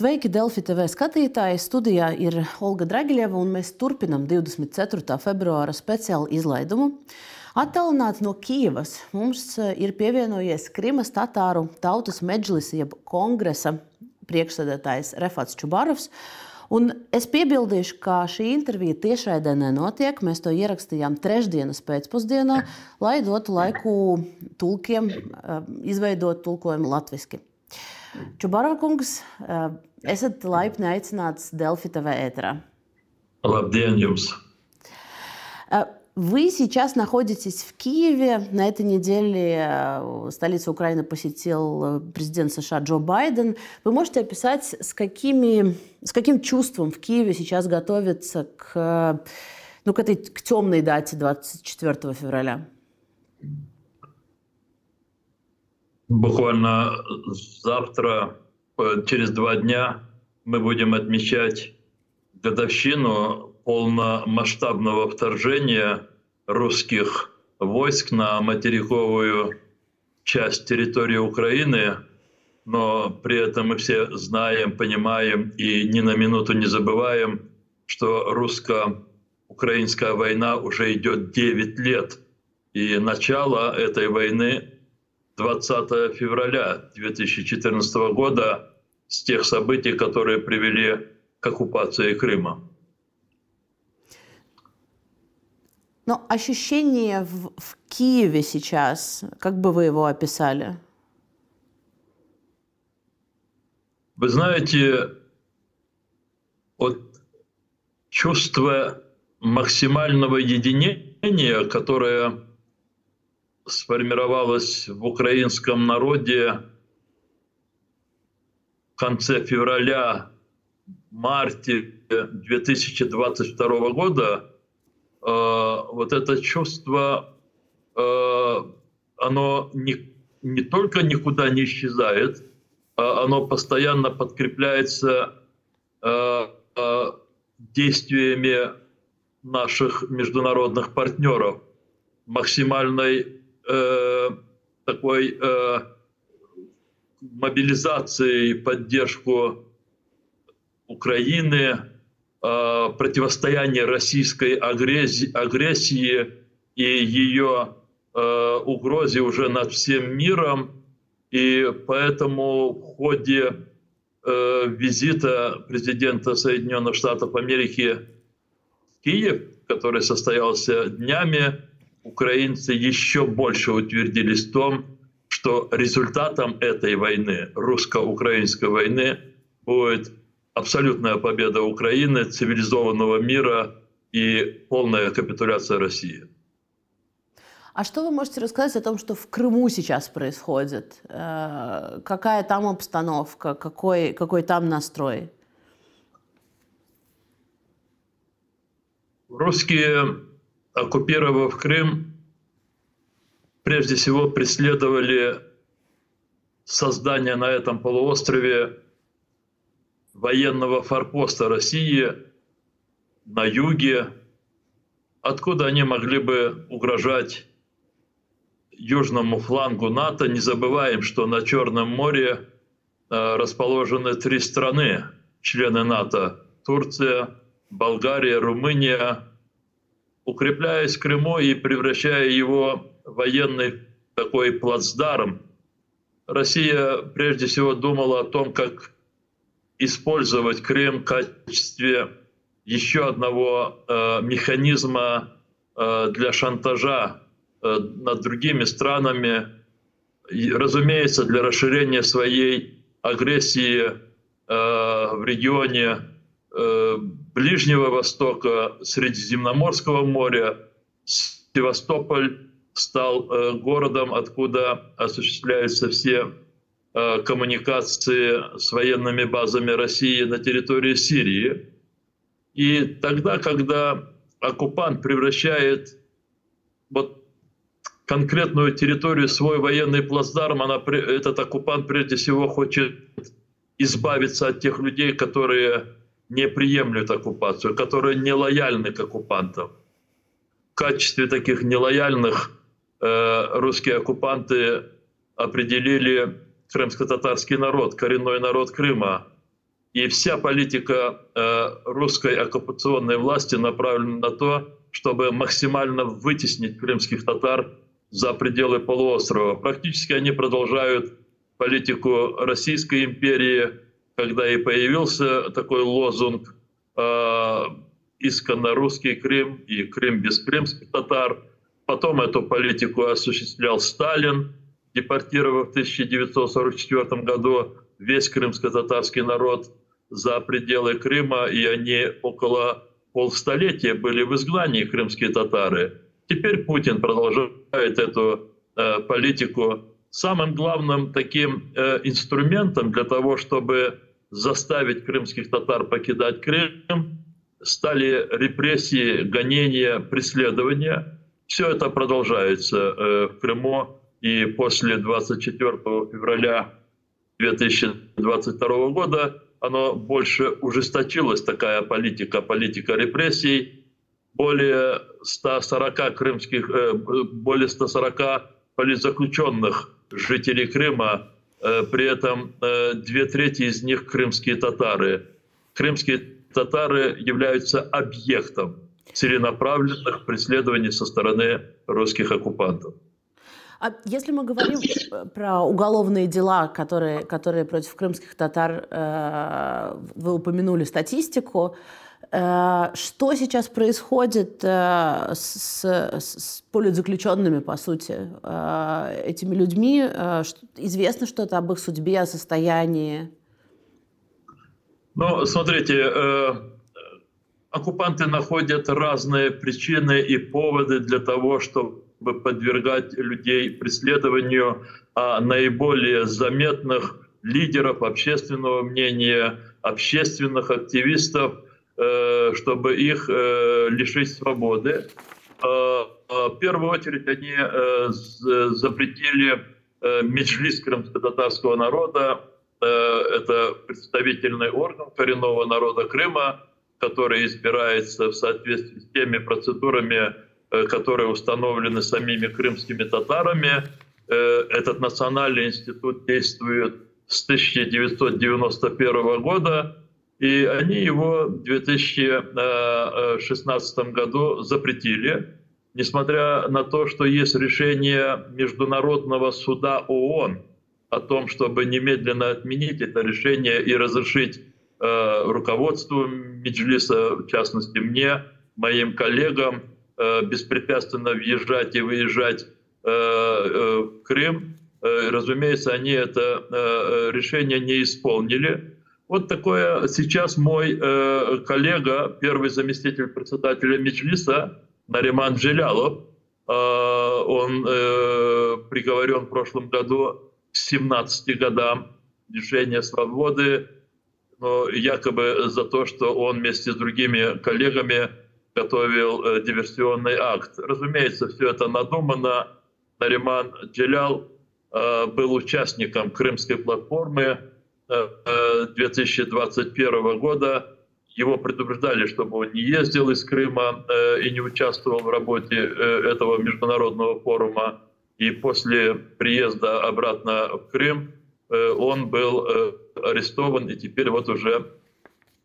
Sveiki, Delfi TV skatītāji! Studijā ir Olga Dragiļeva, un mēs turpinām 24. februāra speciālu izlaidumu. Attālināti no Kijavas mums eh, ir pievienojies Krimas Tatāru tautas medžlis, jeb kongresa priekšsēdētājs Refats Čubarovs. Un es piebildīšu, ka šī intervija tiešraidē nenotiek. Mēs to ierakstījām trešdienas pēcpusdienā, lai dotu laiku tulkiem eh, izveidot tulkojumu latviešu. Čubarokungs, э, esat laipni aicināts Delfi TV ēterā. Labdien jums! Вы сейчас находитесь в Киеве. На этой неделе э, столицу Украины посетил президент США Джо Байден. Вы можете описать, с, какими, с каким чувством в Киеве сейчас готовится к, ну, к этой к темной дате 24 февраля? Буквально завтра, через два дня, мы будем отмечать годовщину полномасштабного вторжения русских войск на материковую часть территории Украины, но при этом мы все знаем, понимаем и ни на минуту не забываем, что русско-украинская война уже идет 9 лет. И начало этой войны 20 февраля 2014 года с тех событий, которые привели к оккупации Крыма. Но ощущение в, в Киеве сейчас, как бы вы его описали? Вы знаете, от чувства максимального единения, которое сформировалась в украинском народе конце февраля, марте 2022 года, э, вот это чувство, э, оно не, не только никуда не исчезает, а оно постоянно подкрепляется э, действиями наших международных партнеров, максимальной э, такой э, мобилизации и поддержку Украины, э, противостояние российской агрессии, агрессии и ее э, угрозе уже над всем миром. И поэтому в ходе э, визита президента Соединенных Штатов Америки в Киев, который состоялся днями, украинцы еще больше утвердились в том, что результатом этой войны, русско-украинской войны, будет абсолютная победа Украины, цивилизованного мира и полная капитуляция России. А что вы можете рассказать о том, что в Крыму сейчас происходит? Э, какая там обстановка, какой, какой там настрой? Русские оккупировав Крым, прежде всего преследовали создание на этом полуострове военного форпоста России на юге, откуда они могли бы угрожать южному флангу НАТО. Не забываем, что на Черном море э, расположены три страны, члены НАТО. Турция, Болгария, Румыния, укрепляясь в Крыму и превращая его военный такой плацдарм, Россия прежде всего думала о том, как использовать Крым в качестве еще одного э, механизма э, для шантажа э, над другими странами, и, разумеется, для расширения своей агрессии э, в регионе э, Ближнего Востока, Средиземноморского моря. Севастополь стал э, городом, откуда осуществляются все э, коммуникации с военными базами России на территории Сирии. И тогда, когда оккупант превращает вот конкретную территорию свой военный плацдарм, она, этот оккупант прежде всего хочет избавиться от тех людей, которые не приемлют оккупацию, которые не лояльны к оккупантам. В качестве таких нелояльных русские оккупанты определили крымско-татарский народ, коренной народ Крыма. И вся политика э, русской оккупационной власти направлена на то, чтобы максимально вытеснить крымских татар за пределы полуострова. Практически они продолжают политику Российской империи, когда и появился такой лозунг э, «Исконно русский Крым» и «Крым без крымских татар». Потом эту политику осуществлял Сталин, депортировав в 1944 году весь крымско-татарский народ за пределы Крыма, и они около полстолетия были в изгнании, крымские татары. Теперь Путин продолжает эту э, политику. Самым главным таким э, инструментом для того, чтобы заставить крымских татар покидать Крым, стали репрессии, гонения, преследования. Все это продолжается э, в Крыму и после 24 февраля 2022 года оно больше ужесточилось, такая политика, политика репрессий. Более 140 крымских, э, более 140 политзаключенных жителей Крыма, э, при этом две трети из них крымские татары. Крымские татары являются объектом целенаправленных преследований со стороны русских оккупантов. А если мы говорим э, про уголовные дела, которые, которые против крымских татар, э, вы упомянули статистику, э, что сейчас происходит э, с, с политзаключенными, по сути, э, этими людьми? Э, известно что-то об их судьбе, о состоянии? Ну, смотрите, э, оккупанты находят разные причины и поводы для того, чтобы подвергать людей преследованию, а наиболее заметных лидеров общественного мнения, общественных активистов, э, чтобы их э, лишить свободы. Э, в первую очередь они запретили Меджлис крымско-татарского народа, это представительный орган коренного народа Крыма, который избирается в соответствии с теми процедурами, Э, которые установлены самими крымскими татарами. Э, этот национальный институт действует с 1991 года, и они его в 2016 году запретили, несмотря на то, что есть решение Международного суда ООН о том, чтобы немедленно отменить это решение и разрешить э, руководству Меджлиса, в частности мне, моим коллегам, Э, беспрепятственно въезжать и выезжать э, э, в Крым. Разумеется, они это решение не исполнили. Вот такое сейчас мой коллега, первый заместитель председателя Меджлиса, Нариман Джилялов, он приговорен в прошлом году к 17 годам лишения свободы, но якобы за то, что он вместе с другими коллегами готовил э, диверсионный акт. Разумеется, все это надумано. Нариман Джелял э, был участником Крымской платформы э, 2021 э, года. Его предупреждали, чтобы он не ездил из Крыма и не участвовал в работе этого международного форума. И после приезда обратно в Крым он был арестован и теперь вот уже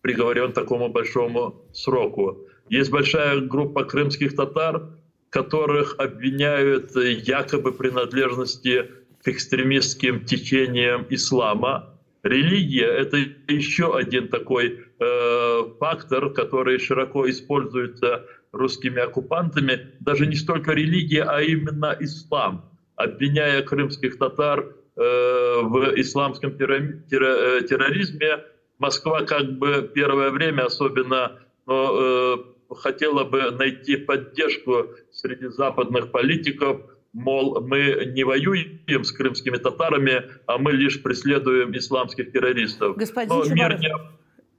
приговорен к такому большому сроку. Есть большая группа крымских татар, которых обвиняют якобы принадлежности к экстремистским течениям ислама. Религия – это еще один такой э, фактор, который широко используется русскими оккупантами. Даже не столько религия, а именно ислам. Обвиняя крымских татар в исламском терроризме, Москва как бы первое время особенно но, э, хотела бы найти поддержку среди западных политиков, мол, мы не воюем с крымскими татарами, а мы лишь преследуем исламских террористов. Господин Но мир не...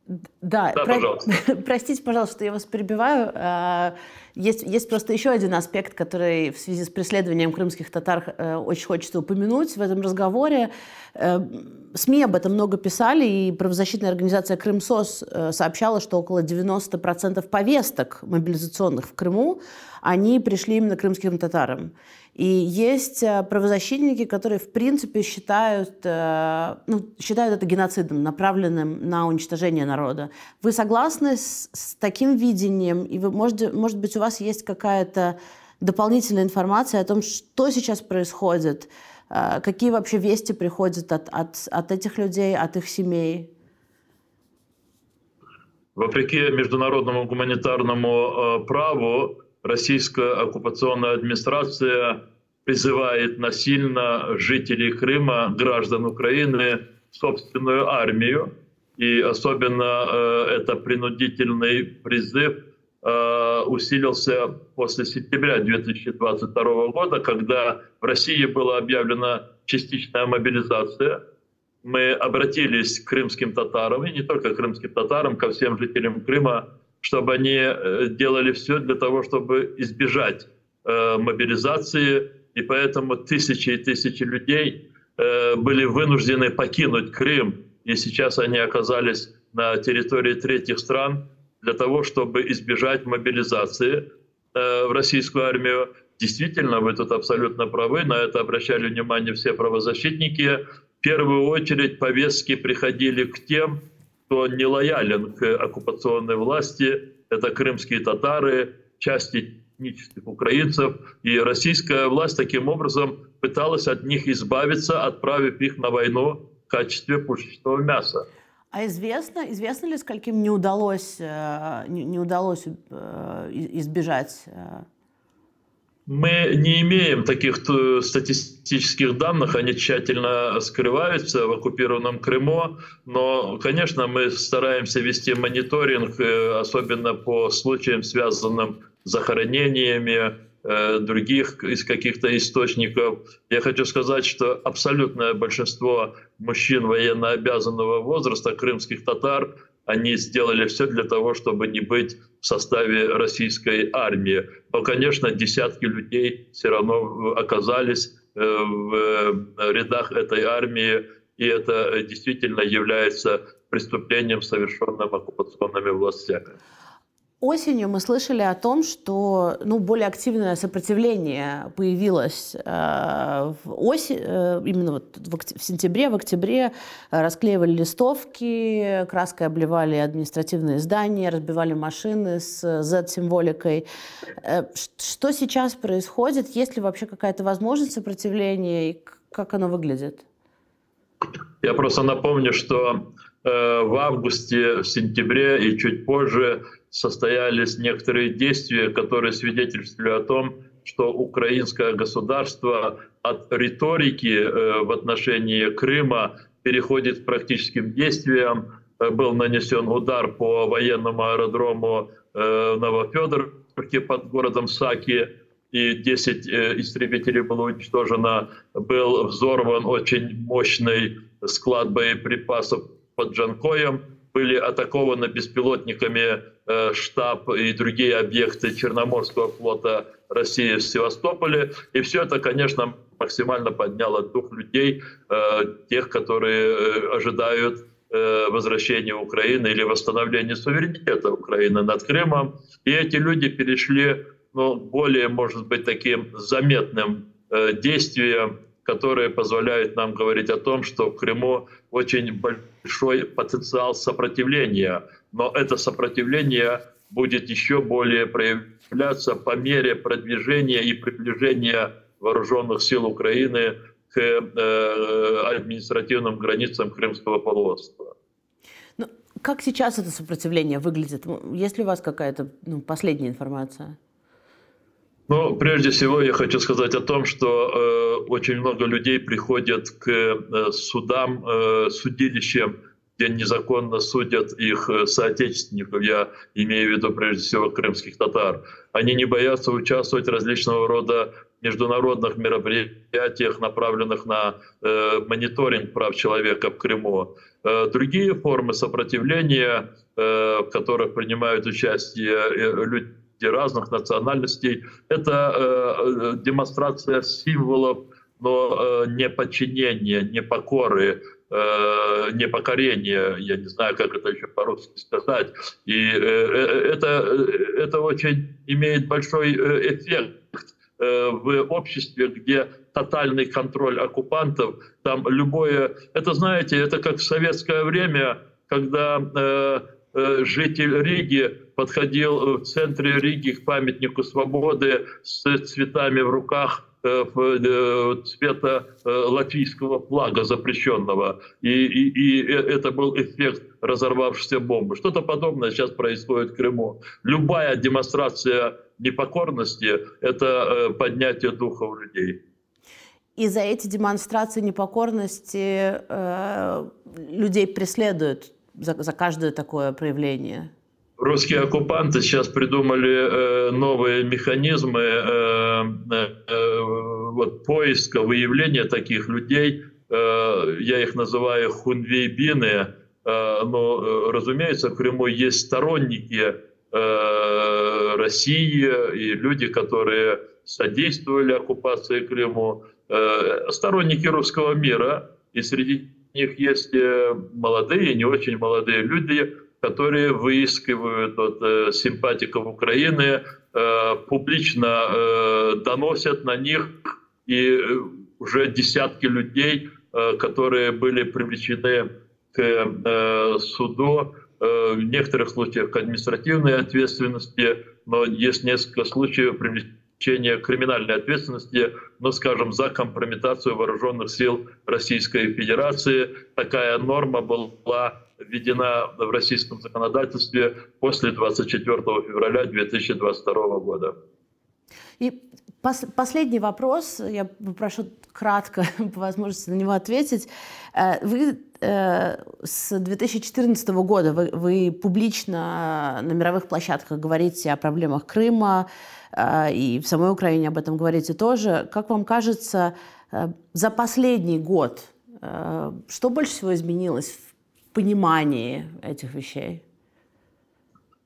Да, да про... пожалуйста. простите, пожалуйста, что я вас перебиваю. А, есть, есть просто еще один аспект, который в связи с преследованием крымских татар э, очень хочется упомянуть в этом разговоре. Э, СМИ об этом много писали, и правозащитная организация «Крымсос» э, сообщала, что около 90% повесток мобилизационных в Крыму, они пришли именно крымским татарам. И есть э, правозащитники, которые, в принципе, считают, э, ну, считают это геноцидом, направленным на уничтожение народа. Вы согласны с, с таким видением? И вы, может, может быть, у вас есть какая-то дополнительная информация о том, что сейчас происходит, э, какие вообще вести приходят от, от, от этих людей, от их семей? Вопреки международному гуманитарному праву, российская оккупационная администрация призывает насильно жителей Крыма, граждан Украины, собственную армию. И особенно э, это принудительный призыв э, усилился после сентября 2022 года, когда в России была объявлена частичная мобилизация. Мы обратились к крымским татарам, и не только к крымским татарам, ко всем жителям Крыма, чтобы они э, делали все для того, чтобы избежать э, мобилизации, и поэтому тысячи и тысячи людей э, были вынуждены покинуть Крым, и сейчас они оказались на территории третьих стран для того, чтобы избежать мобилизации в российскую армию. Действительно, вы тут абсолютно правы, на это обращали внимание все правозащитники. В первую очередь повестки приходили к тем, кто не лоялен к оккупационной власти. Это крымские татары, части этнических украинцев. И российская власть таким образом пыталась от них избавиться, отправив их на войну в качестве пушечного мяса. А известно, известно ли, скольким не удалось, э, не, удалось э, избежать э, мы не имеем таких статистических данных, они тщательно скрываются в оккупированном Крыму, но, конечно, мы стараемся вести мониторинг, э, особенно по случаям, связанным с захоронениями э, других из каких-то источников. Я хочу сказать, что абсолютное большинство мужчин военно-обязанного возраста, крымских татар, они сделали все для того, чтобы не быть в составе российской армии. Но, конечно, десятки людей все равно оказались э, в э, рядах этой армии, и это действительно является преступлением, совершенным оккупационными властями. Осенью мы слышали о том, что ну, более активное сопротивление появилось э, в осень, э, именно вот в, в сентябре, в октябре э, расклеивали листовки, краской обливали административные здания, разбивали машины с Z-символикой. Э, что сейчас происходит? Есть ли вообще какая-то возможность сопротивления и как оно выглядит? Я просто напомню, что э, в августе, в сентябре и чуть позже состоялись некоторые действия, которые свидетельствовали о том, что украинское государство от риторики э, в отношении Крыма переходит к практическим действиям. Э, был нанесен удар по военному аэродрому э, Новофедоровке под городом Саки, и 10 истребителей было уничтожено. Был взорван очень мощный склад боеприпасов под Джанкоем были атакованы беспилотниками э, штаб и другие объекты Черноморского флота России в Севастополе. И все это, конечно, максимально подняло дух людей, э, тех, которые э, ожидают возвращения Украины или восстановления суверенитета Украины над Крымом. И эти люди перешли ну, более, может быть, таким заметным действием которые позволяют нам говорить о том, что в Крыму очень большой потенциал сопротивления. Но это сопротивление будет еще более проявляться по мере продвижения и приближения вооруженных сил Украины к э, административным границам Крымского полуострова. Ну, как сейчас это сопротивление выглядит? Есть ли у вас какая-то ну, последняя информация? Ну, прежде всего я хочу сказать о том, что э, очень много людей приходят к э, судам, э, судилищам, где незаконно судят их э, соотечественников, я имею в виду прежде всего крымских татар. Они не боятся участвовать в различного рода международных мероприятиях, направленных на э, мониторинг прав человека в Крыму. Э, другие формы сопротивления, э, в которых принимают участие э, люди, разных национальностей. Это э, э, демонстрация символов, но э, не подчинения, не покоры, э, не покорения, я не знаю, как это еще по-русски сказать. И э, э это, это очень имеет большой эффект э, в обществе, где тотальный контроль оккупантов, там любое... Это, знаете, это как в советское время, когда э, э, житель Риги подходил в центре Риги к памятнику свободы с цветами в руках, Э, э, цвета э, латвийского флага запрещенного. И, и, и это был эффект разорвавшейся бомбы. Что-то подобное сейчас происходит в Крыму. Любая демонстрация непокорности – это поднятие духа у людей. И за эти демонстрации непокорности э, людей преследуют за, за каждое такое проявление? Русские оккупанты сейчас придумали э, новые механизмы э, э, вот, поиска, выявления таких людей. Э, я их называю хунвейбины. Э, но, э, разумеется, в Крыму есть сторонники э, России и люди, которые содействовали оккупации Крыму, э, сторонники русского мира. И среди них есть э, молодые, не очень молодые люди, которые выискивают от э, симпатиков Украины, э, публично э, доносят на них, и уже десятки людей, которые были привлечены к суду, в некоторых случаях к административной ответственности, но есть несколько случаев привлечения криминальной ответственности, ну, скажем, за компрометацию вооруженных сил Российской Федерации. Такая норма была введена в российском законодательстве после 24 февраля 2022 года. И пос последний вопрос, я попрошу кратко по возможности на него ответить. Э, вы э, с 2014 года вы, вы публично на мировых площадках говорите о проблемах Крыма, э, и в самой Украине об этом говорите тоже. Как вам кажется, за последний год что больше всего изменилось понимании этих вещей?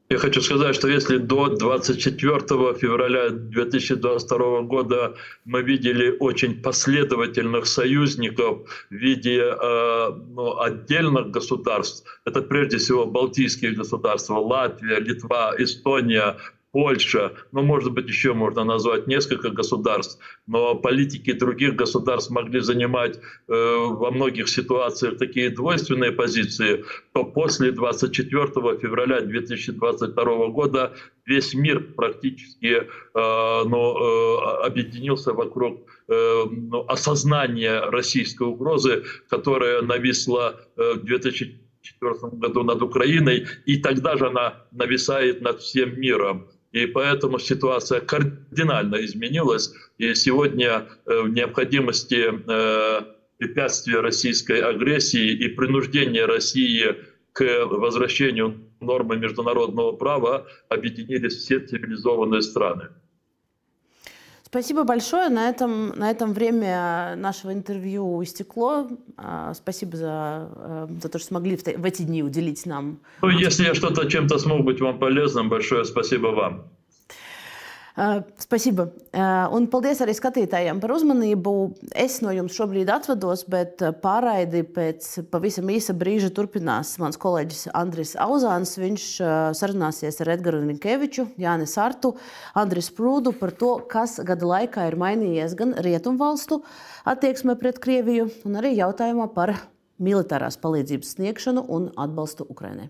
Я хочу сказать, что если до 24 февраля 2022 года мы видели очень последовательных союзников в виде э, ну, отдельных государств, это прежде всего Балтийские государства, Латвия, Литва, Эстония, Польша, ну, может быть, еще можно назвать несколько государств, но политики других государств могли занимать э, во многих ситуациях такие двойственные позиции, то после 24 февраля 2022 года весь мир практически э, ну, э, объединился вокруг э, ну, осознания российской угрозы, которая нависла э, в 2004 году над Украиной, и тогда же она нависает над всем миром. И поэтому ситуация кардинально изменилась. И сегодня э, в необходимости э, препятствия российской агрессии и принуждения России к возвращению нормы международного права объединились все цивилизованные страны. Спасибо большое. На этом, на этом время нашего интервью истекло. А, спасибо за, э, за то, что смогли в, в эти дни уделить нам. Ну, если я что-то чем-то смог быть вам полезным, большое спасибо вам. Spasība. Uh, un paldies arī skatītājiem par uzmanību. Es no jums šobrīd atvados, bet pārraidi pēc pavisam īsa brīža turpinās mans kolēģis Andris Auzāns. Viņš sarunāsies ar Edgars Ninkeviču, Jāni Sartu, Andris Prūdu par to, kas gada laikā ir mainījies gan rietumvalstu attieksme pret Krieviju, gan arī jautājumā par militārās palīdzības sniegšanu un atbalstu Ukrainai.